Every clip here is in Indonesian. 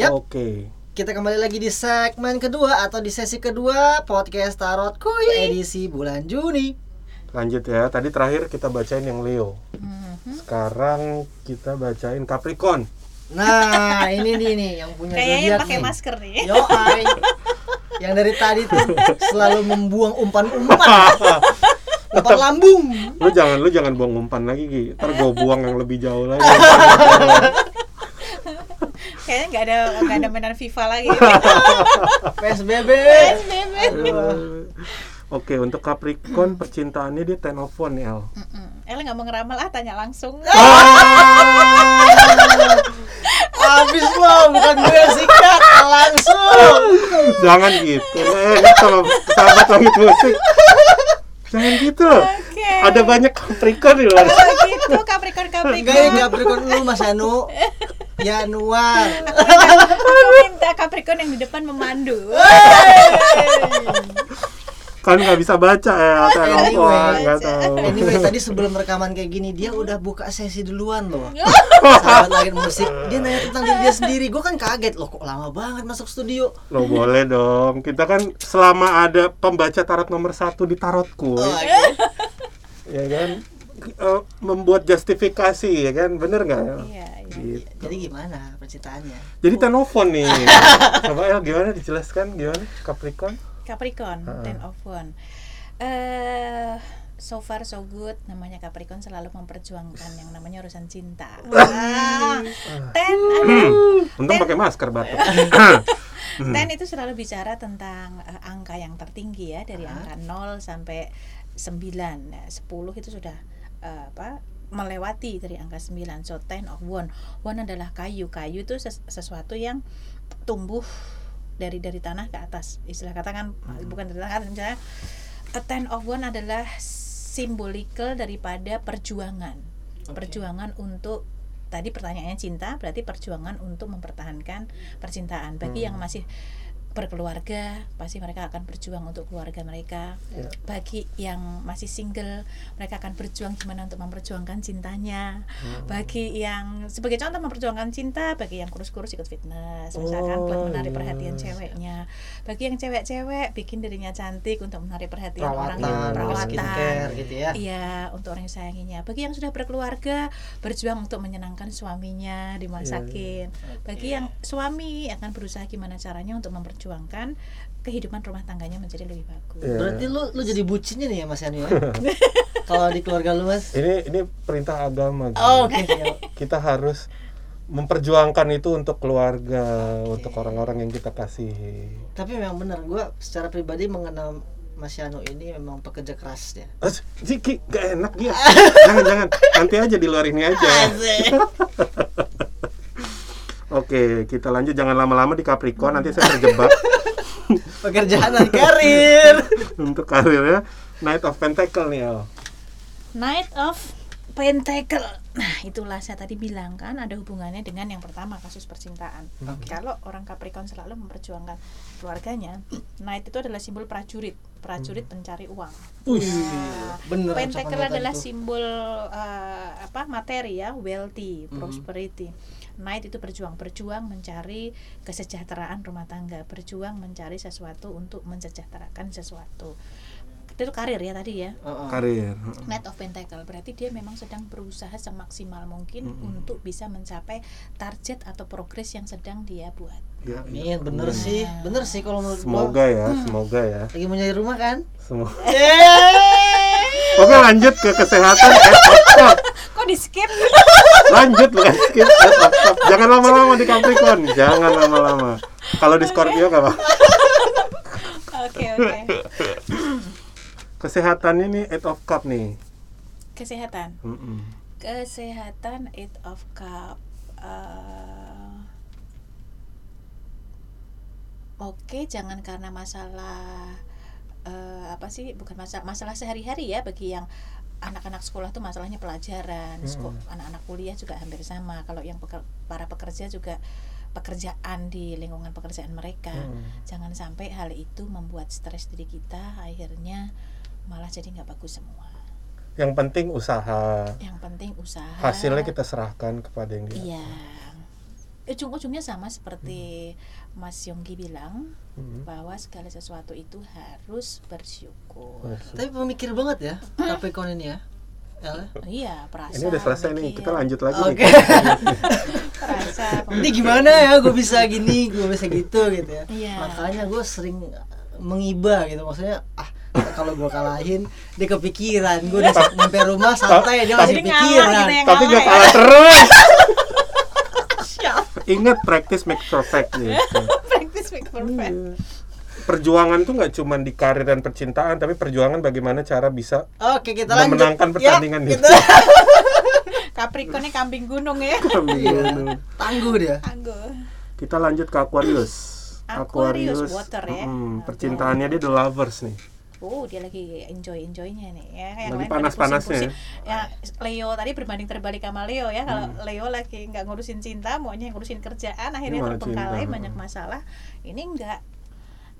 Yap. Oke. Kita kembali lagi di segmen kedua atau di sesi kedua podcast Tarot Kuy edisi bulan Juni. Lanjut ya. Tadi terakhir kita bacain yang Leo. Sekarang kita bacain Capricorn. Nah, ini nih nih yang punya Kayaknya zodiak pakai nih. masker nih. Yo, ay. yang dari tadi tuh selalu membuang umpan-umpan. umpan lambung. Lu jangan lu jangan buang umpan lagi Gi. Ntar gue buang yang lebih jauh lagi. Kayaknya nggak ada nggak ada mainan FIFA lagi. PSBB. PSBB. Oke, untuk Capricorn percintaannya dia ten of one El. Ella nggak mau ngeramal ah tanya langsung. Habis lo, bukan gue yang sikat langsung. Jangan gitu. Eh, sama sahabat langit musik. Jangan gitu. Oke. Ada banyak Capricorn di luar. Gitu Capricorn Enggak Capricorn. Capricorn lu Mas Anu. Januar. Aku minta Capricorn yang di depan memandu. Kan nggak bisa baca ya, of Anyway. one, nggak tahu. Anyway, tadi sebelum rekaman kayak gini dia udah buka sesi duluan loh. Sahabat langit musik, dia nanya tentang diri dia sendiri. Gue kan kaget loh, kok lama banget masuk studio. Lo boleh dong. Kita kan selama ada pembaca tarot nomor satu di tarotku, Oh, oke. ya kan, eh, membuat justifikasi, ya kan, bener nggak? Iya. Gitu. Jadi gimana percintaannya? Jadi telepon nih. Coba El gimana dijelaskan gimana Capricorn? Capricorn, Heeh. ten of one. Eh, so far so good. Namanya Capricorn selalu memperjuangkan yang namanya urusan cinta. Ah, ten ada Untung pakai masker batuk. Ten itu selalu bicara tentang eh, angka yang tertinggi ya dari angka 0 sampai 9. Nah, 10 itu sudah eh, apa? Melewati dari angka 9. So ten of one. One adalah kayu. Kayu itu ses- sesuatu yang tumbuh dari dari tanah ke atas. Istilah kata kan bukan dari tanah misalnya a ten of one adalah simbolikal daripada perjuangan. Perjuangan untuk tadi pertanyaannya cinta berarti perjuangan untuk mempertahankan percintaan bagi yang masih berkeluarga pasti mereka akan berjuang untuk keluarga mereka Ya. bagi yang masih single mereka akan berjuang gimana untuk memperjuangkan cintanya bagi yang sebagai contoh memperjuangkan cinta bagi yang kurus-kurus ikut fitness misalkan buat Oh, menarik iya. perhatian ceweknya bagi yang cewek-cewek bikin dirinya cantik untuk menarik perhatian orang Perawatan, yang perawatan skincare gitu ya. Iya, untuk orang yang sayanginya. Bagi yang sudah berkeluarga, berjuang untuk menyenangkan suaminya, dimasakin. Bagi yang suami akan berusaha gimana caranya untuk memperjuangkan kehidupan rumah tangganya menjadi lebih bagus. Iya. Berarti lu lu jadi bucinnya nih ya Mas Anu ya? Kalau di keluarga lu Mas. Ini ini perintah agama. Oh, Oke. Kita harus memperjuangkan itu untuk keluarga, untuk orang-orang yang kita kasihi. Tapi memang benar gua secara pribadi mengenal Mas Yano ini memang pekerja keras ya. Ziki, gak enak dia. jangan jangan, nanti aja di luar ini aja. Oke, kita lanjut. Jangan lama-lama di Capricorn, nanti saya terjebak Pekerjaan dan karir. untuk karir ya. Knight of Pentacle nih, El. Knight of Pentacle. Nah, itulah saya tadi bilang kan ada hubungannya dengan yang pertama kasus percintaan. Kalau orang Capricorn selalu memperjuangkan keluarganya, Knight itu adalah simbol prajurit, prajurit pencari uang. Wih, Nah, bener Pentacle adalah tuh. simbol eh, apa materi ya, wealthy, prosperity. Knight itu berjuang, berjuang mencari kesejahteraan rumah tangga, berjuang mencari sesuatu untuk mensejahterakan sesuatu. Itu karir ya tadi ya. Heeh. Karir. Knight of Pentacle berarti dia memang sedang berusaha semaksimal mungkin untuk bisa mencapai target atau progres yang sedang dia buat. Ya, Amin, bener sih, bener sih kalau menurut gua. Semoga ya, semoga ya. Lagi mau nyari rumah kan? Semoga. Oke, lanjut ke kesehatan. Eh. Kok di skip? Lanjut bukan skip. Eh. Jangan lama-lama di Capricorn. Jangan lama-lama. Kalau di Scorpio gak apa. Oke oke. Kesehatannya nih Eight of Cup nih. Kesehatan. Mm-mm. Kesehatan Eight of Cup. eh, Oke, jangan karena masalah eh, apa sih? Bukan masalah masalah sehari-hari ya bagi yang anak-anak sekolah tuh masalahnya pelajaran, seko- anak-anak kuliah juga hampir sama. Kalau yang peker- para pekerja juga pekerjaan di lingkungan pekerjaan mereka. Hmm. Jangan sampai hal itu membuat stres diri kita, akhirnya malah jadi nggak bagus semua. Yang penting usaha. Yang penting usaha. Hasilnya kita serahkan kepada yang dia. Iya. Ujung-ujungnya sama seperti Mas Yonggi bilang Hmm. bahwa segala sesuatu itu harus bersyukur. Tapi pemikir banget ya Capricorn ini ya. El ya? Iya, perasa. Ini udah selesai nih, kita lanjut lagi Oke. nih. Perasa. Ini gimana ya gue bisa gini, gue bisa gitu gitu ya. Iya. Makanya gue sering mengiba gitu maksudnya ah kalau gue kalahin dia kepikiran gue udah nyampe rumah santai dia masih pikiran gitu ya. Tapi gak ya. kalah terus. Ingat practice make perfect gitu. Practice make perfect. Perjuangan tuh nggak cuma di karir dan percintaan, tapi perjuangan bagaimana cara bisa oke kita lanjut memenangkan pertandingan ya, itu. kita Capricornnya kambing gunung ya. tangguh dia Tangguh. Kita lanjut ke Aquarius. Aquarius, water ya. mm, percintaannya dia the lovers nih. Oh, dia lagi enjoy enjoynya nih ya. Yang Lagi panas-panasnya pusing-pusing. Ya, Leo tadi berbanding terbalik sama Leo ya. Kalau Leo lagi nggak ngurusin cinta, maunya ngurusin kerjaan, akhirnya terbengkalai cinta. banyak masalah. Ini enggak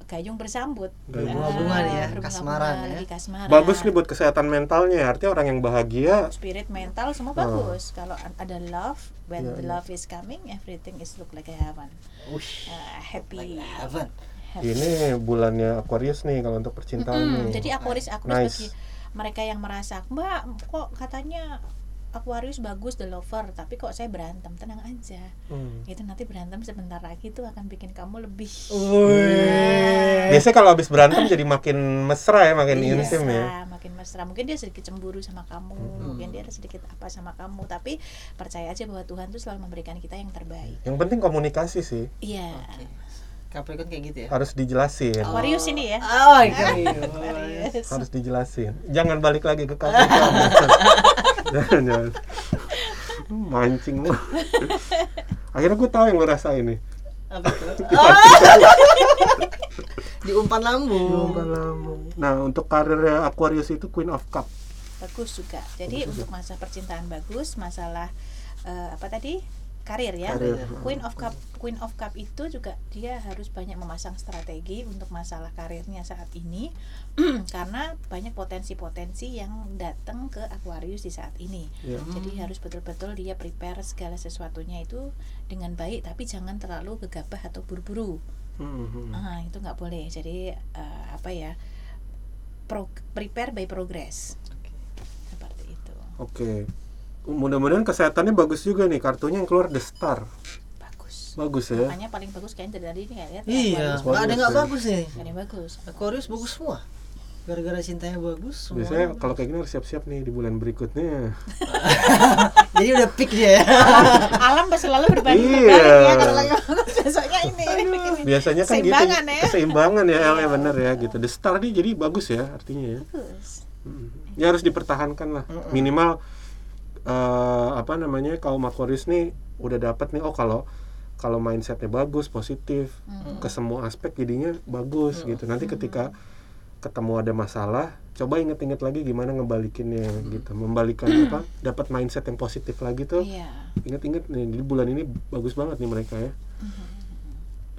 gayung bersambut. Gayung Ah, bersambut ya, kasmaran ya. lagi kasmaran. Bagus nih buat kesehatan mentalnya. Artinya orang yang bahagia spirit mental semua bagus. Kalau ada love, when Iya, the iya. love is coming, everything is look like a heaven. Ush, Uh, happy. heaven. Ini bulannya Aquarius nih kalau untuk percintaan Mm, nih. jadi Aquarius Aquarius Nice. bagi mereka yang merasa mbak kok katanya Aquarius bagus the lover tapi kok saya berantem tenang aja Hmm. itu nanti berantem sebentar lagi itu akan bikin kamu lebih Wih. Biasanya kalau habis berantem jadi makin mesra ya, makin Iya, intim ya. makin mesra mungkin dia sedikit cemburu sama kamu mungkin dia ada sedikit apa sama kamu tapi percaya aja bahwa Tuhan tuh selalu memberikan kita yang terbaik Yang penting komunikasi sih, iya Capricorn kayak gitu ya harus dijelasin. Aquarius ini ya oh Aquarius Aquarius Harus dijelasin. Jangan balik lagi ke Capricorn. jangan, jangan. Hmm, Mancing lu. Akhirnya gue tahu yang lu rasain nih. apa tuh diumpan lambung Nah, untuk karirnya Aquarius itu Queen of Cup. bagus juga jadi untuk masa percintaan bagus masalah eh, apa tadi karir ya Karir. Queen of Cup Queen of Cup itu juga dia harus banyak memasang strategi untuk masalah karirnya saat ini karena banyak potensi-potensi yang datang ke Aquarius di saat ini Ya. jadi harus betul-betul dia prepare segala sesuatunya itu dengan baik tapi jangan terlalu gegabah atau buru-buru Hmm, hmm. ah itu nggak boleh jadi eh, apa ya pro- prepare by progress seperti itu Oke. Mudah-mudahan kesehatannya bagus juga nih. Kartunya yang keluar The Star. bagus Bagus ya. makanya paling bagus kayaknya dari tadi ini kayak lihat iya nggak ada nggak Bagus ya. bagus nih Gak ada bagus Aquarius bagus semua gara-gara cintanya bagus semua Biasanya kalau kayak gini harus siap-siap nih di bulan berikutnya. jadi udah pick dia ya alam selalu berbanding Iya. terbalik ya kalau lagi bagus besoknya ini Biasanya kan gitu. Seimbangan ya. Keseimbangan ya, El, ya bener ya gitu. The Star nih jadi bagus ya artinya ya. bagus. Ya harus dipertahankan lah. Minimal eh, apa namanya kaum Aquarius nih udah dapat nih oh kalau kalau mindsetnya bagus positif ke semua aspek jadinya bagus gitu. Nanti ketika ketemu ada masalah, coba inget-inget lagi gimana ngebalikinnya gitu. Membalikan apa? Dapat mindset yang positif lagi tuh. iya Ingat-ingat nih di bulan ini bagus banget nih mereka ya.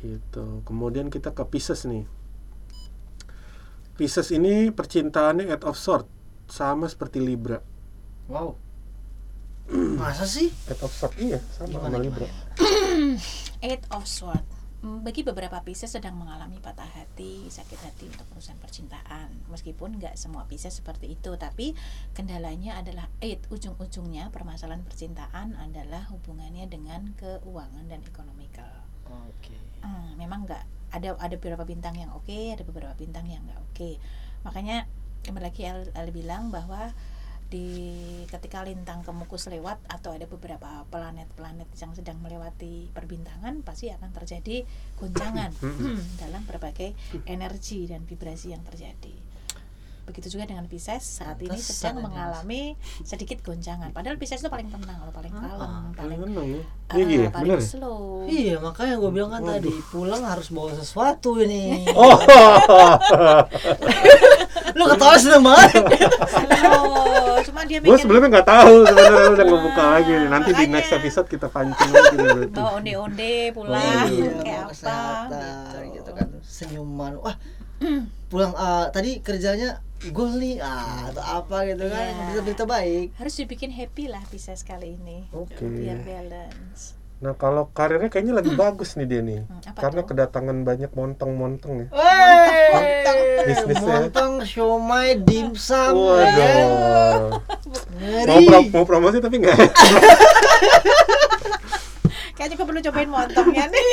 Gitu. Kemudian kita ke Pisces nih. Pisces ini percintaannya Eight of Swords sama seperti Libra. wow masa sih Eight of Swords iya sama Gimana, sama Libra. Eight of Sword Mm, bagi beberapa Pisces sedang mengalami patah hati, sakit hati untuk urusan percintaan. Meskipun nggak semua Pisces seperti itu, tapi kendalanya adalah eight ujung-ujungnya permasalahan percintaan adalah hubungannya dengan keuangan dan ekonomikal. oke Hmm, memang nggak ada ada beberapa bintang yang oke, ada beberapa bintang yang nggak oke. Makanya kembali lagi El, El bilang bahwa di ketika lintang kemukus lewat atau ada beberapa planet-planet yang sedang melewati perbintangan pasti akan terjadi goncangan dalam berbagai energi dan vibrasi yang terjadi. Begitu juga dengan Pisces saat ini sedang mengalami sedikit goncangan. Padahal Pisces itu paling tenang loh, paling kalem, paling Paling tenang ya. ah, Iya, iya, paling bener slow. iya makanya gue bilang kan tadi pulang harus bawa sesuatu ini Oh, lu ketawa seneng banget Slow. Cuma dia gue sebelumnya nggak tahu sebenarnya udah ngebuka lagi nih. Nanti di next episode kita pancing lagi nih berarti. bawa onde-onde pulang iya, kayak bawa apa kesehatan, gitu. gitu kan senyuman wah pulang ah, tadi kerjanya gol nih ah, atau apa gitu kan Iya. berita-berita baik Harus dibikin happy lah bisa sekali ini. Oke. Biar balance. Nah kalau karirnya kayaknya lagi bagus nih dia nih, Hmm, apa karena tuh? kedatangan banyak montong-montong ya. Wey, Bisnisnya. montong siomay dimsum. Waduh. Mau, pro- mau promosi tapi nggak. Kayaknya gue perlu cobain montongnya nih.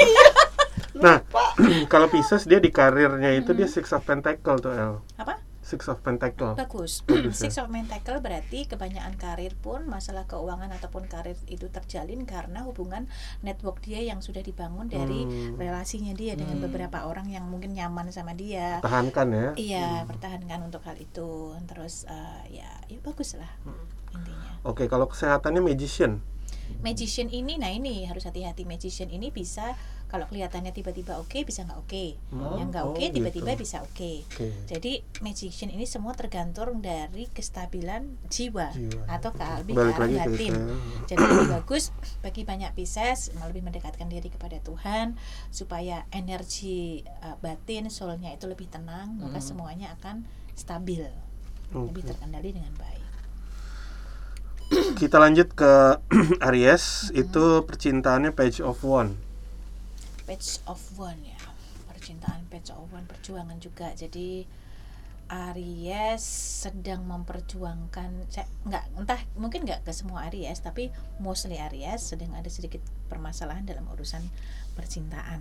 Nah, kalau Pisces dia di karirnya itu dia Six of Pentacle tuh El. Apa? Six of Pentacle. Bagus. Bagus ya. Six of Pentacle berarti kebanyakan karir pun masalah keuangan ataupun karir itu terjalin karena hubungan network dia yang sudah dibangun dari Hmm. relasinya dia dengan beberapa orang yang mungkin nyaman sama dia. Tahankan ya. Iya, pertahankan untuk hal itu. Terus eh, ya, ya bagus lah intinya. Oke, kalau kesehatannya Magician. Magician ini, nah ini harus hati-hati. Magician ini bisa kalau kelihatannya tiba-tiba oke, bisa nggak oke. yang nggak oh oke, tiba-tiba gitu. bisa oke. Oke. Jadi magician ini semua tergantung dari kestabilan jiwa, Jiwa. atau ke lebih Balik ke arah lagi ke batin. Jadi lebih bagus bagi banyak Pisces lebih mendekatkan diri kepada Tuhan supaya energi uh, batin, soulnya itu lebih tenang, maka semuanya akan stabil, lebih Oke. terkendali dengan baik. Kita lanjut ke Aries, itu percintaannya Page of One. Page of One ya, percintaan Page of One perjuangan juga. Jadi Aries sedang memperjuangkan saya nggak entah mungkin nggak ke semua Aries tapi mostly Aries sedang ada sedikit permasalahan dalam urusan percintaan.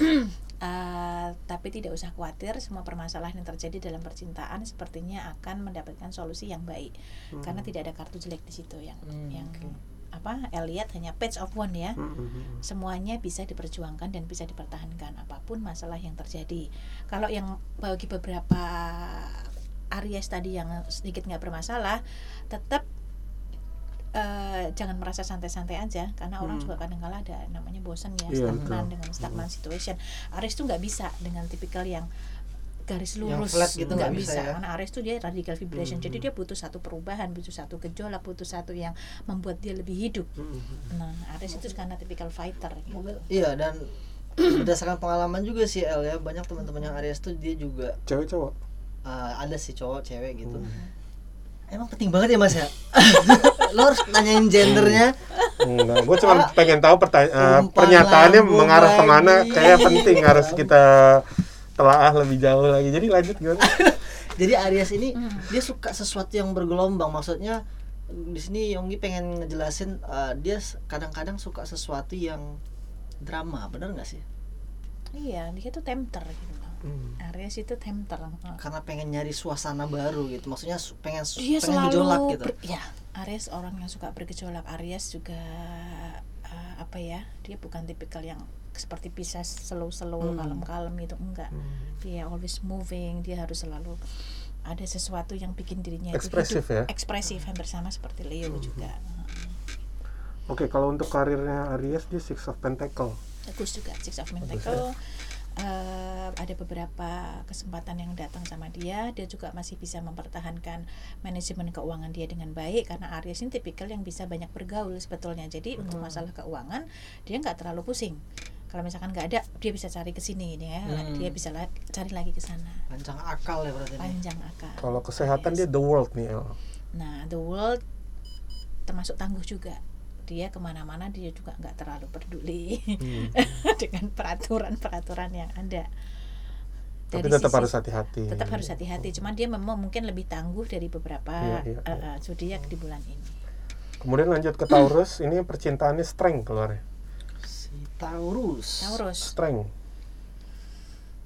Eh, tapi tidak usah khawatir semua permasalahan yang terjadi dalam percintaan sepertinya akan mendapatkan solusi yang baik. Karena tidak ada kartu jelek di situ yang Hmm, yang. Apa Elliot hanya page of one ya semuanya bisa diperjuangkan dan bisa dipertahankan apa pun masalah yang terjadi. Kalau yang bagi beberapa Aries tadi yang sedikit nggak bermasalah, tetap eh, jangan merasa santai-santai aja karena orang Hmm. juga kadang-kala ada namanya bosan ya Iya, stagnan dengan stagnan situation. Aries tuh nggak bisa dengan tipikal yang garis Yang lurus flat gitu nggak nggak bisa bisa, ya? karena Aries tuh dia radical vibration Hmm. jadi dia butuh satu perubahan butuh satu gejolak butuh satu yang membuat dia lebih hidup Mm-mm. nah Aries itu karena tipikal fighter gitu. Iya dan berdasarkan pengalaman juga sih El ya banyak teman-teman yang Aries tuh dia juga Cewek cowok. uh, ada sih cowok cewek gitu. Hmm. Emang penting banget ya mas ya. Lo harus nanyain gendernya. Enggak, gue cuma pengen tahu pertanya- eh, pernyataannya mengarah ke mana. Kayak penting harus kita telaah lebih jauh lagi. Jadi lanjut gimana? Jadi Aries ini dia suka sesuatu yang bergelombang. Maksudnya di sini Yonggi pengen ngejelasin uh, dia kadang-kadang suka sesuatu yang drama, bener nggak sih? Iya, dia tuh tempter gitu. Hmm. Aries itu tempter. Karena pengen nyari suasana baru gitu. Maksudnya su- pengen Dia pengen selalu gejolak gitu. ber- ya, Aries orang yang suka bergejolak. Aries juga eh, apa ya? Dia bukan tipikal yang seperti Pisces slow-slow, Hmm. kalem-kalem itu enggak. Dia always moving, dia harus selalu ada sesuatu yang bikin dirinya itu Ekspresif hidup. ya? Hmm. Ekspresif hampir sama seperti Leo juga. Oke, kalau untuk karirnya Aries dia Six of Pentacle. bagus juga Six of ya. Eh, ada beberapa kesempatan yang datang sama dia dia juga masih bisa mempertahankan manajemen keuangan dia dengan baik karena Aries ini tipikal yang bisa banyak bergaul sebetulnya jadi untuk Hmm. masalah keuangan dia nggak terlalu pusing kalau misalkan nggak ada dia bisa cari ke sini ya Hmm. dia bisa la- cari lagi ke sana Pancang akal ya berarti. ini. panjang akal Kalau kesehatan dia The World nih. El. nah the world termasuk tangguh juga dia ke mana-mana dia juga nggak terlalu peduli Hmm. dengan peraturan-peraturan yang ada. Tapi Dari tetap sisi- harus hati-hati. tetap harus hati-hati. Cuman dia memang mungkin lebih tangguh dari beberapa Iya, iya, eh, eh, zodiak di bulan ini. Kemudian lanjut ke Taurus, ini percintaannya strength keluarnya. Si Taurus. Taurus, Strength.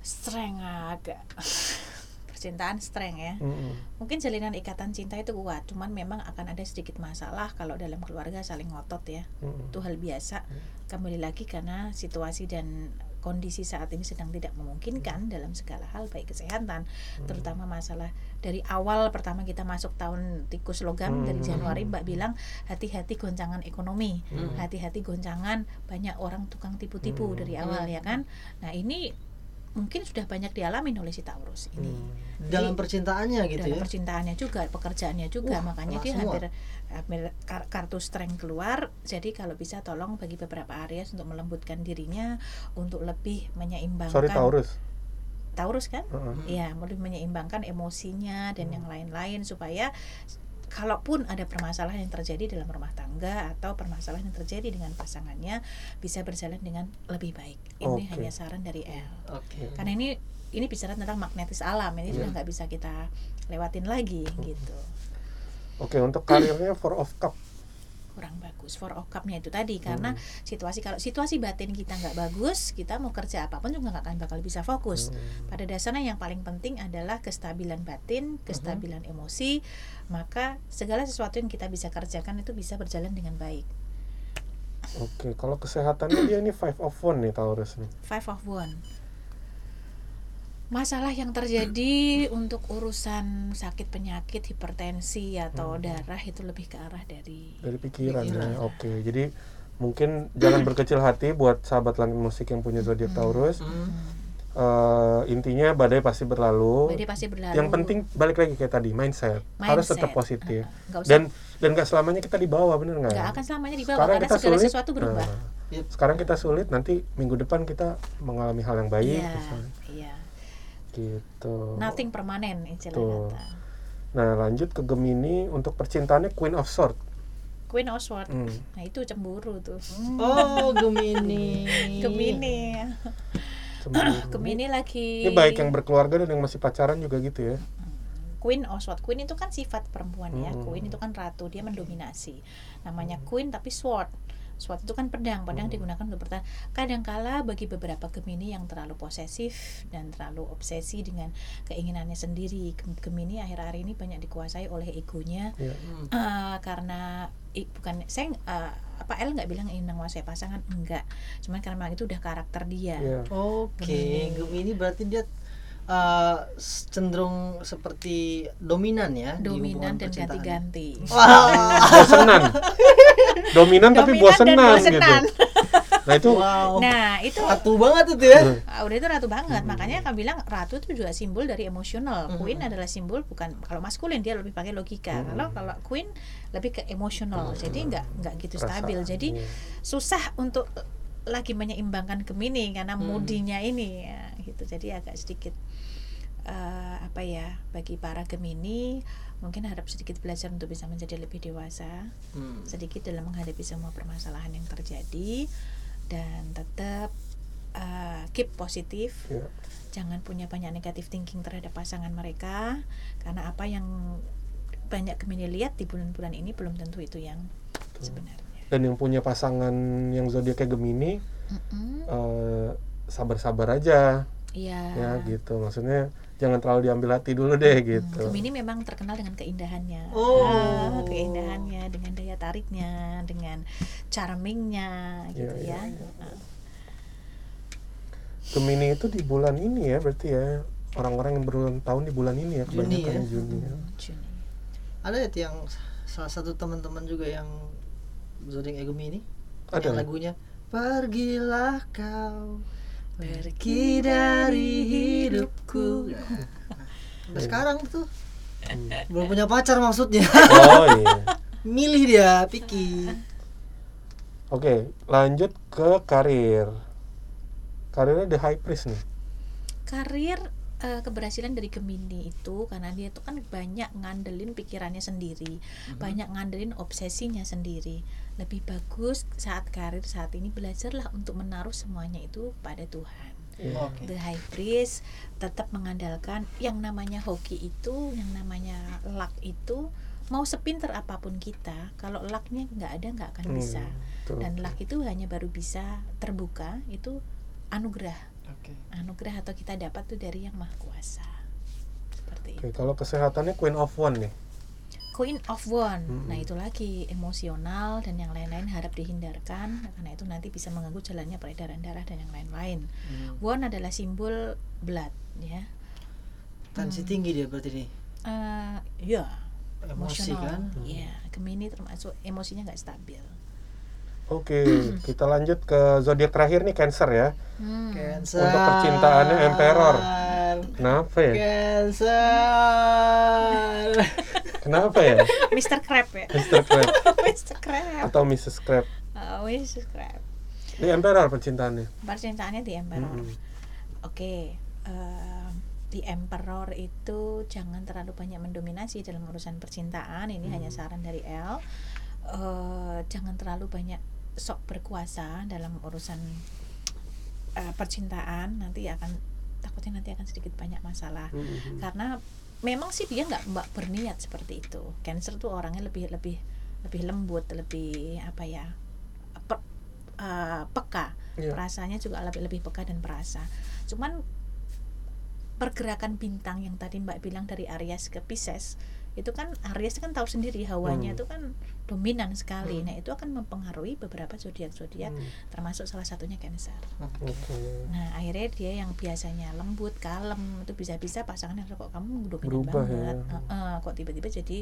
strength agak percintaan strength ya. Mm-mm. Mungkin jalinan ikatan cinta itu kuat, cuman memang akan ada sedikit masalah kalau dalam keluarga saling ngotot ya. Mm-mm. Itu hal biasa. Kembali lagi karena situasi dan kondisi saat ini sedang tidak memungkinkan dalam segala hal baik kesehatan terutama masalah dari awal pertama kita masuk tahun tikus logam dari Hmm. Januari Mbak bilang hati-hati goncangan ekonomi Hmm. hati-hati goncangan banyak orang tukang tipu-tipu dari awal ya kan nah ini mungkin sudah banyak dialami oleh si Taurus ini Hmm. Dalam percintaannya gitu dalam ya. percintaannya juga pekerjaannya juga Wah, makanya dia semua. hampir hampir kar- kartu strength keluar jadi kalau bisa tolong bagi beberapa Aries untuk melembutkan dirinya untuk lebih menyeimbangkan Sorry Taurus. Taurus kan Heeh. ya lebih menyeimbangkan emosinya dan yang lain-lain supaya kalaupun ada permasalahan yang terjadi dalam rumah tangga atau permasalahan yang terjadi dengan pasangannya bisa berjalan dengan lebih baik. Ini Oke. hanya saran dari L. Oke. Karena ini ini bicara tentang magnetis alam, ini sudah nggak bisa kita lewatin lagi gitu. Oke, untuk karirnya Four of Cup. Kurang bagus for of cup-nya itu tadi. Karena situasi kalau situasi batin kita nggak bagus kita mau kerja apa pun juga nggak akan bakal bisa fokus. Pada dasarnya yang paling penting adalah kestabilan batin kestabilan emosi maka segala sesuatu yang kita bisa kerjakan itu bisa berjalan dengan baik. Oke, kalau kesehatannya dia ini Five of One nih Taurus nih. five of one masalah yang terjadi untuk urusan sakit penyakit hipertensi atau darah itu lebih ke arah dari Dari pikiran, Pikiran. ya. Oke, jadi mungkin jangan berkecil hati buat sahabat langit musik yang punya zodiak Taurus. Hmm. Eh, intinya badai pasti berlalu. Badai pasti berlalu. Yang penting balik lagi kayak tadi mindset, harus Mindset. tetap positif. Usah- Dan dan gak selamanya kita di bawah, bener nggak? nggak akan selamanya dibawa Sekarang karena kita segala sulit. sesuatu berubah. nah, Yep. sekarang kita sulit, nanti minggu depan kita mengalami hal yang baik. Misalnya. iya. Gitu. Nothing permanen istilah Tuh. kata. Nah lanjut ke Gemini untuk percintaannya Queen of Swords. Queen of Swords. Hmm. Nah, itu cemburu tuh. Oh, Gemini. Gemini. Cemburu. Gemini lagi Ini baik yang berkeluarga dan yang masih pacaran juga gitu ya. Queen of Swords. Queen itu kan sifat perempuan ya. Hmm. Queen itu kan ratu, dia mendominasi. Namanya Queen tapi sword. Sword itu kan pedang, pedang digunakan untuk bertahan. Kadangkala bagi beberapa Gemini yang terlalu posesif dan terlalu obsesi dengan keinginannya sendiri, Gem- Gemini akhir-akhir ini banyak dikuasai oleh egonya Iya. Hmm. Eh, karena i- bukan saya eh, apa El nggak bilang ingin menguasai pasangan enggak cuman karena memang itu udah karakter dia Iya. Oke, Gemini. Gemini berarti dia uh, cenderung seperti dominan ya dominan dan ganti-ganti Wah, Bosenan. Dominan tapi bosenan gitu. bosenan. Nah itu wow. nah itu Ratu banget itu ya. ah, udah itu ratu banget makanya akan bilang ratu itu juga simbol dari emosional Mhm. queen adalah simbol bukan kalau maskulin dia lebih pakai logika Mhm. kalau kalau queen lebih ke emosional jadi nggak nggak gitu stabil perasaan, jadi iya. susah untuk lagi menyeimbangkan Gemini karena Hmm. moodinya ini ya, gitu jadi agak sedikit eh, apa ya bagi para Gemini mungkin harap sedikit belajar untuk bisa menjadi lebih dewasa Hmm. sedikit dalam menghadapi semua permasalahan yang terjadi dan tetap eh, keep positif Iya. jangan punya banyak negatif thinking terhadap pasangan mereka karena apa yang banyak Gemini lihat di bulan-bulan ini belum tentu itu yang sebenarnya Dan yang punya pasangan yang zodiaknya Gemini Mm-mm. eh, sabar-sabar aja Iya. ya gitu. Maksudnya jangan terlalu diambil hati dulu deh gitu. Gemini memang terkenal dengan keindahannya, Oh. Ah, keindahannya, dengan daya tariknya, dengan charmingnya, gitu Iya, ya. iya, Ah. Gemini itu di bulan ini ya berarti ya orang-orang yang berulang tahun di bulan ini ya Juni kebanyakan ya. Juni ya. Juni. Ada ya yang salah satu teman-teman juga yang zodiak Gemini Ada. yang lagunya Pergilah kau pergi dari hidupku. Nah, sampai sekarang tuh Hmm. belum punya pacar maksudnya. Oh iya. Milih dia, Piki. Oke, lanjut ke karir. Karirnya The High Priest nih. Karir eh, keberhasilan dari Gemini itu karena dia tuh kan banyak ngandelin pikirannya sendiri, banyak ngandelin obsesinya sendiri. Lebih bagus saat karir saat ini belajarlah untuk menaruh semuanya itu pada Tuhan. Iya. Oke. The High Priest tetap mengandalkan yang namanya hoki itu, yang namanya luck itu mau sepinter apa pun kita, kalau lucknya nggak ada nggak akan Hmm, bisa. betul. Dan luck itu hanya baru bisa terbuka itu anugerah, Oke. anugerah atau kita dapat tuh dari yang maha kuasa. Seperti Oke, itu. kalau kesehatannya Queen of One nih. Queen of One, Mm-mm. nah itu lagi emosional dan yang lain-lain harap dihindarkan karena itu nanti bisa mengganggu jalannya peredaran darah dan yang lain-lain. Hmm. One adalah simbol blood, ya. Tensi tinggi dia berarti nih. Eh, ya Emosi kan. Iya, Gemini termasuk emosinya nggak stabil. Oke, kita lanjut ke zodiak terakhir nih Cancer ya. Hmm. Cancer. Untuk percintaannya Emperor. Kenapa ya? Cancer. Kenapa ya? Mr. Crab ya. Mr. Crab Mr. Crab. atau Mrs. Crab? Oh, Mr. Crab. Ini Emperor percintaannya. Percintaannya di Emperor. Mm-mm. Oke, eh, di di emperor itu jangan terlalu banyak mendominasi dalam urusan percintaan ini hanya saran dari L Eh, jangan terlalu banyak sok berkuasa dalam urusan eh, percintaan nanti akan takutnya nanti akan sedikit banyak masalah Mhm. karena memang sih dia nggak mbak berniat seperti itu cancer tuh orangnya lebih lebih lebih lembut lebih apa ya pe- eh, peka Iya. perasanya juga lebih lebih peka dan perasa cuman pergerakan bintang yang tadi mbak bilang dari Aries ke Pisces itu kan Aries kan tahu sendiri hawanya Hmm. itu kan dominan sekali nah itu akan mempengaruhi beberapa zodiak zodiak Hmm. termasuk salah satunya Cancer Oke. Nah akhirnya dia yang biasanya lembut, kalem itu bisa-bisa pasangannya kok kamu dominan Berubah banget, ya. Heeh, kok tiba-tiba jadi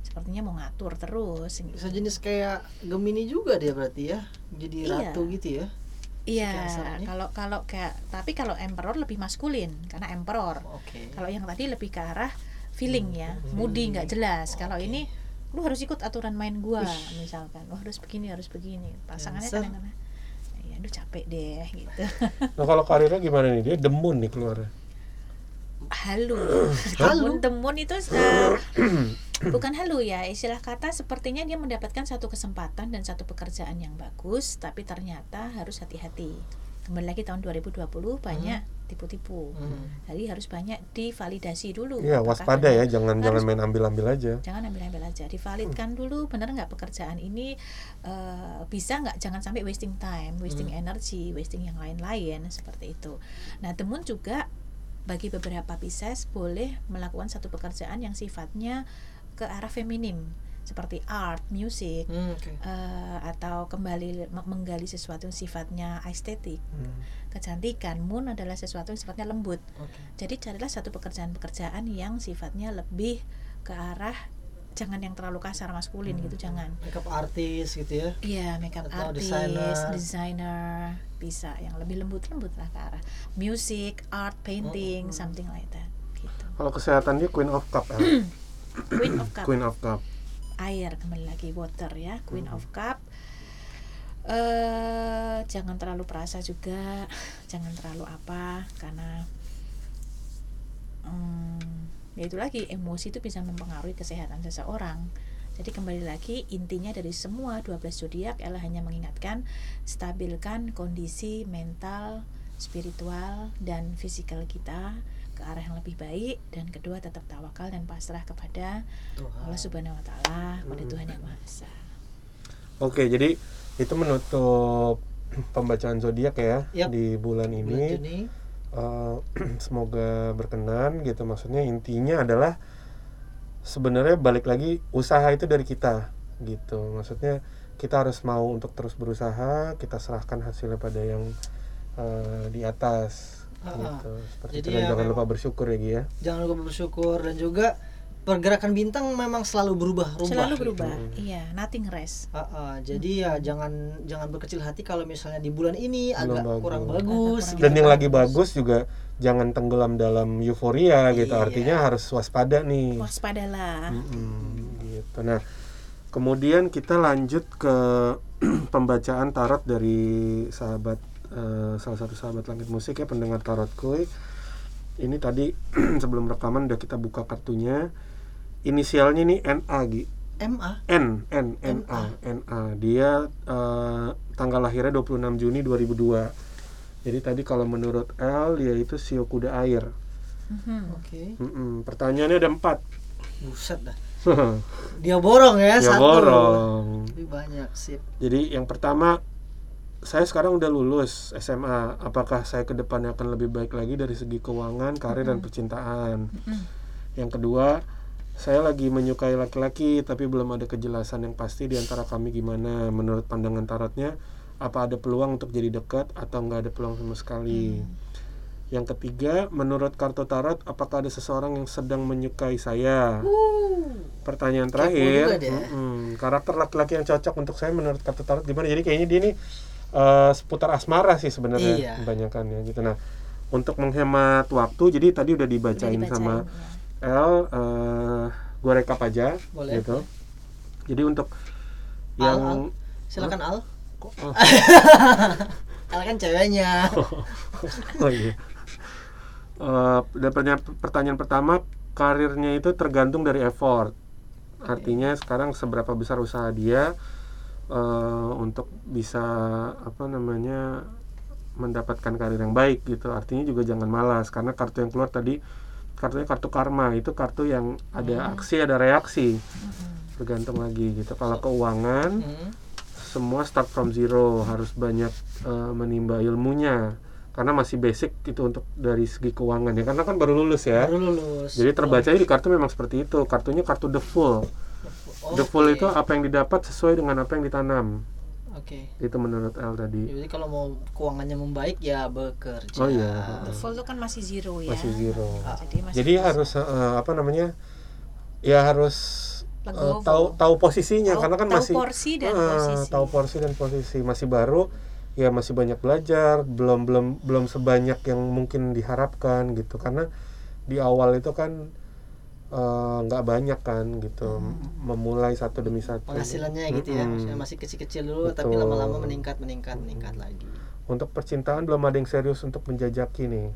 sepertinya mau ngatur terus. gitu. Sejenis kayak Gemini juga dia berarti ya. Jadi Iya. ratu gitu ya. Iya, kalau kalau kayak tapi kalau emperor lebih maskulin karena emperor. Oke. Kalau yang tadi lebih ke arah feeling ya, moody nggak jelas. Kalau ini lu harus ikut aturan main gua misalkan, lu harus begini harus begini. Pasangannya kadang-kadang ya aduh capek deh gitu. Nah kalau karirnya gimana nih? Dia demun nih keluarnya. halu. Halu? Temun itu eh, bukan halu ya, istilah kata sepertinya dia mendapatkan satu kesempatan dan satu pekerjaan yang bagus, tapi ternyata harus hati-hati. Kembali lagi tahun 2020 banyak tipu-tipu. Hmm. Jadi harus banyak divalidasi dulu. Iya waspada ya, jangan Harus- jangan main ambil-ambil aja. Jangan ambil-ambil aja, divalidkan dulu benar nggak pekerjaan ini eh, bisa nggak? Jangan sampai wasting time, wasting energy, wasting yang lain-lain seperti itu. Nah, temun juga bagi beberapa Pisces boleh melakukan satu pekerjaan yang sifatnya ke arah feminim seperti art, music, Hmm, oke. eh, atau kembali me- menggali sesuatu yang sifatnya estetik, Hmm. kecantikan. Moon adalah sesuatu yang sifatnya lembut. Oke. Jadi carilah satu pekerjaan-pekerjaan yang sifatnya lebih ke arah jangan yang terlalu kasar maskulin gitu jangan. Makeup artis gitu ya. Iya, makeup Atau artist, desainer. designer bisa yang lebih lembut-lembut lah ke arah music, art, painting, something like that. Gitu. Kalau kesehatan dia Queen of Cup. El. Queen of Cup, Queen of Cup. Air kembali lagi water ya, Queen of Cup. eh jangan terlalu perasa juga, jangan terlalu apa karena hmm, ya itu lagi emosi itu bisa mempengaruhi kesehatan seseorang. Jadi kembali lagi intinya dari semua 12 zodiak adalah hanya mengingatkan stabilkan kondisi mental, spiritual dan fisikal kita ke arah yang lebih baik dan kedua tetap tawakal dan pasrah kepada Tuhan. Allah Subhanahu wa taala, kepada Tuhan yang Maha Esa. Oke, jadi itu menutup pembacaan zodiak ya Yap. di bulan Bulan ini. Juni. Eh, semoga berkenan gitu. Maksudnya intinya adalah sebenarnya balik lagi usaha itu dari kita gitu. Maksudnya kita harus mau untuk terus berusaha. Kita serahkan hasilnya pada yang eh, di atas Ah, gitu. Seperti Jadi itu dan ya jangan lupa bersyukur ya Gi ya. Jangan lupa bersyukur dan juga pergerakan bintang memang selalu berubah rubah. Selalu gitu. berubah. Iya, nothing rest. Ah, ah, jadi ya jangan jangan berkecil hati kalau misalnya di bulan ini Belum agak bagus. kurang Agak bagus. kurang gitu Dan yang lagi bagus juga jangan tenggelam dalam euforia gitu. Iya. Artinya harus waspada nih. Waspadalah. Mm-mm, gitu. Nah, kemudian kita lanjut ke pembacaan tarot dari sahabat eh, salah satu sahabat langit musik ya pendengar tarot koi. Ini tadi sebelum rekaman udah kita buka kartunya. Inisialnya nih NA Gi. MA. N N N A N A. Dia eh, tanggal lahirnya 26 Juni 2002. Jadi tadi kalau menurut L dia itu sio kuda air. Mhm. Oke. Mm-mm, Pertanyaannya ada empat. Buset dah. Dia borong ya, ya satu. borong. Banyak sip. Jadi yang pertama saya sekarang udah lulus SMA. Apakah saya ke depannya akan lebih baik lagi dari segi keuangan, karir dan percintaan? Mhm. Yang kedua, saya lagi menyukai laki-laki tapi belum ada kejelasan yang pasti di antara kami gimana menurut pandangan tarotnya. Apa ada peluang untuk jadi dekat atau nggak ada peluang sama sekali? Yang ketiga, menurut kartu tarot, apakah ada seseorang yang sedang menyukai saya? Pertanyaan terakhir, mm-mm, karakter laki-laki yang cocok untuk saya menurut kartu tarot gimana? Jadi kayaknya dia ini eh, seputar asmara sih sebenarnya Iya. kebanyakan ya gitu. Nah, untuk menghemat waktu, jadi tadi udah Udah dibacain, dibacain, sama ya. L, eh gue rekap aja, Boleh. gitu. Jadi untuk Al, yang Al. Silakan Al. Oh. Al kan ceweknya. oh iya. Eh, dan pertanyaan, pertanyaan pertama karirnya itu tergantung dari effort artinya sekarang seberapa besar usaha dia eh, untuk bisa apa namanya mendapatkan karir yang baik gitu. Artinya juga jangan malas karena kartu yang keluar tadi kartunya kartu karma. Itu kartu yang ada aksi ada reaksi. Tergantung lagi gitu. Kalau keuangan Hmm. semua start from zero. Harus banyak eh, menimba ilmunya. Karena masih basic itu untuk dari segi keuangan ya. Karena kan baru lulus ya. Baru lulus. jadi terbacanya di kartu memang seperti itu. Kartunya kartu the full the full Oke. itu apa yang didapat sesuai dengan apa yang ditanam Oke. itu menurut L tadi Jadi kalau mau keuangannya membaik ya bekerja. Oh, iya. The full itu kan masih zero ya. masih zero Jadi masih jadi harus eh, apa namanya ya harus Legowo. tahu tahu posisinya Tahu- karena kan tahu masih porsi dan eh, posisi. tahu porsi dan posisi masih baru ya masih banyak belajar belum belum belum sebanyak yang mungkin diharapkan gitu karena di awal itu kan eh, nggak banyak kan gitu. Hmm. memulai satu demi satu. Penghasilannya gitu ya. Maksudnya masih kecil-kecil dulu tapi Betul. lama-lama meningkat meningkat meningkat lagi. untuk percintaan belum ada yang serius untuk menjajaki nih.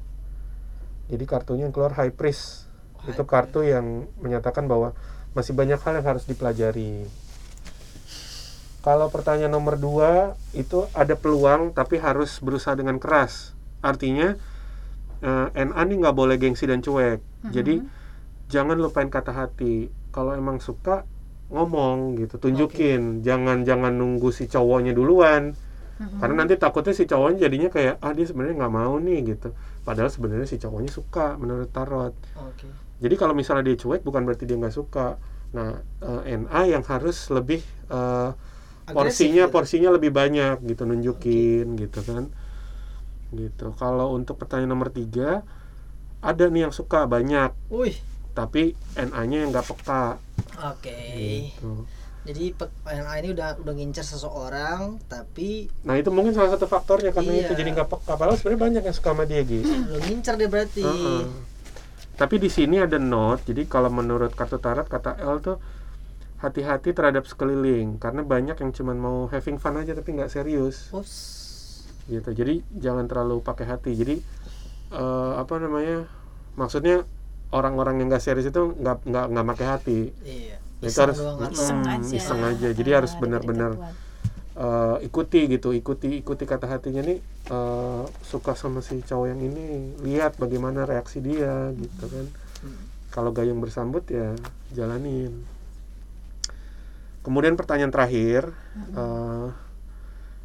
Jadi kartunya yang keluar high priest. High itu kartu yang menyatakan bahwa masih banyak hal yang harus dipelajari. Kalau pertanyaan nomor dua itu ada peluang tapi harus berusaha dengan keras. Artinya eh, NA nih nggak boleh gengsi dan cuek. Jadi jangan lupain kata hati. Kalau emang suka ngomong gitu tunjukin. Jangan jangan nunggu si cowoknya duluan. Karena nanti takutnya si cowoknya jadinya kayak ah dia sebenarnya nggak mau nih gitu. Padahal sebenarnya si cowoknya suka menurut tarot. Oke. jadi kalau misalnya dia cuek bukan berarti dia nggak suka. Nah eh, NA yang harus lebih eh, Agresif porsinya gitu. porsinya lebih banyak gitu nunjukin gitu kan. Gitu. Kalau untuk pertanyaan nomor tiga ada nih yang suka banyak. Wih. Tapi NA-nya yang nggak peka Oke. gitu. Jadi PNA ini udah udah ngincer seseorang tapi nah itu mungkin salah satu faktornya karena Iya. itu jadi nggak peka padahal sebenarnya banyak yang suka sama dia gitu udah ngincer dia berarti. Heeh. Tapi di sini ada note. Jadi kalau menurut kartu tarot kata L tuh hati-hati terhadap sekeliling karena banyak yang cuman mau having fun aja tapi nggak serius Ups. gitu. Jadi jangan terlalu pakai hati. Jadi eh, apa namanya? Maksudnya orang-orang yang nggak serius itu nggak nggak nggak pakai hati. Iya. Itu harus- kan. iseng Hmm, aja. iseng aja. Jadi Ah, harus benar-benar. Eh, ikuti gitu, ikuti ikuti kata hatinya nih eh, suka sama si cowok yang ini, lihat bagaimana reaksi dia gitu kan. Kalau gayung bersambut ya jalanin. Kemudian pertanyaan terakhir, eh,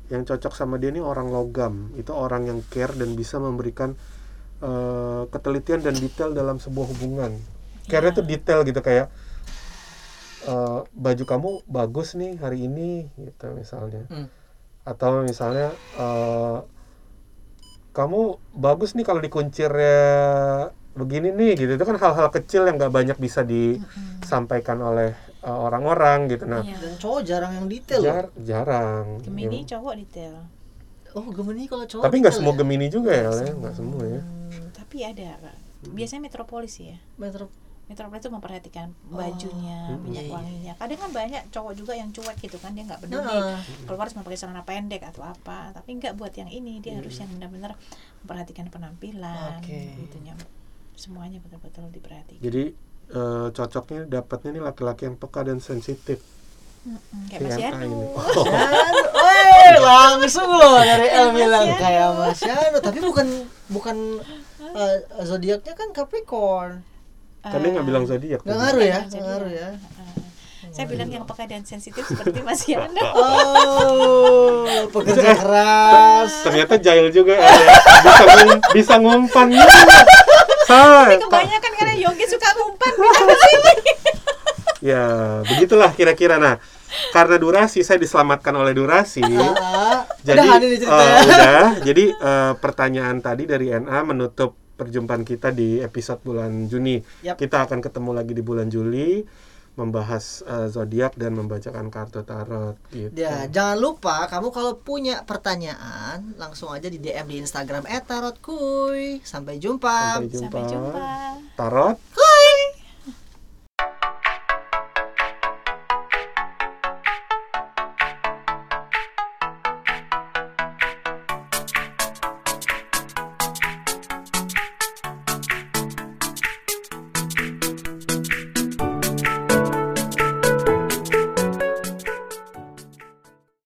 yang cocok sama dia ini orang logam, itu orang yang care dan bisa memberikan eh, ketelitian dan detail dalam sebuah hubungan. Care itu detail gitu kayak eh, baju kamu bagus nih hari ini gitu misalnya Hmm. atau misalnya eh, kamu bagus nih kalau dikuncir ya begini nih gitu itu kan hal-hal kecil yang nggak banyak bisa disampaikan oleh eh, orang-orang gitu nah Iya. Dan cowok jarang yang detail. jar- jarang Gemini Ya. cowok detail. Oh, Gemini kalau cowok. tapi nggak semua ya? Gemini juga ya ya nggak semua ya Hmm, tapi ada Kak. Biasanya metropolis ya. Metro Metropolis itu memperhatikan bajunya, Hmm. minyak Iya, iya. wanginya. Kadang kan banyak cowok juga yang cuek gitu kan dia nggak peduli Nah, keluar harus pakai celana pendek atau apa. Tapi nggak buat yang ini dia harus yang benar-benar memperhatikan penampilan, Oke. gitunya. Semuanya betul-betul diperhatikan. jadi eh, cocoknya dapatnya nih laki-laki yang peka dan sensitif Mm-mm, Kayak Si Mas Yanu. ini. Weh, langsung loh dari El bilang kayak Mas Yanu, tapi bukan bukan eh, zodiaknya kan Capricorn. kan dia nggak bilang zodiak Nggak ngaruh ya, nggak ngaruh ya. uh, saya bilang yang peka dan sensitif seperti Mas Yanu. Oh, pekerja keras. ternyata jahil juga ya bisa ngum- bisa ngumpan salah Tapi kebanyakan karena Yogi suka ngumpan ya begitulah kira-kira nah karena durasi saya diselamatkan oleh durasi jadi eh, ceritanya. udah jadi eh, pertanyaan tadi dari NA menutup perjumpaan kita di episode bulan Juni Yap. kita akan ketemu lagi di bulan Juli membahas eh, zodiak dan membacakan kartu tarot gitu Ya, jangan lupa kamu kalau punya pertanyaan langsung aja di DM di Instagram @tarotkuy. Sampai jumpa. sampai jumpa, Sampai jumpa. tarot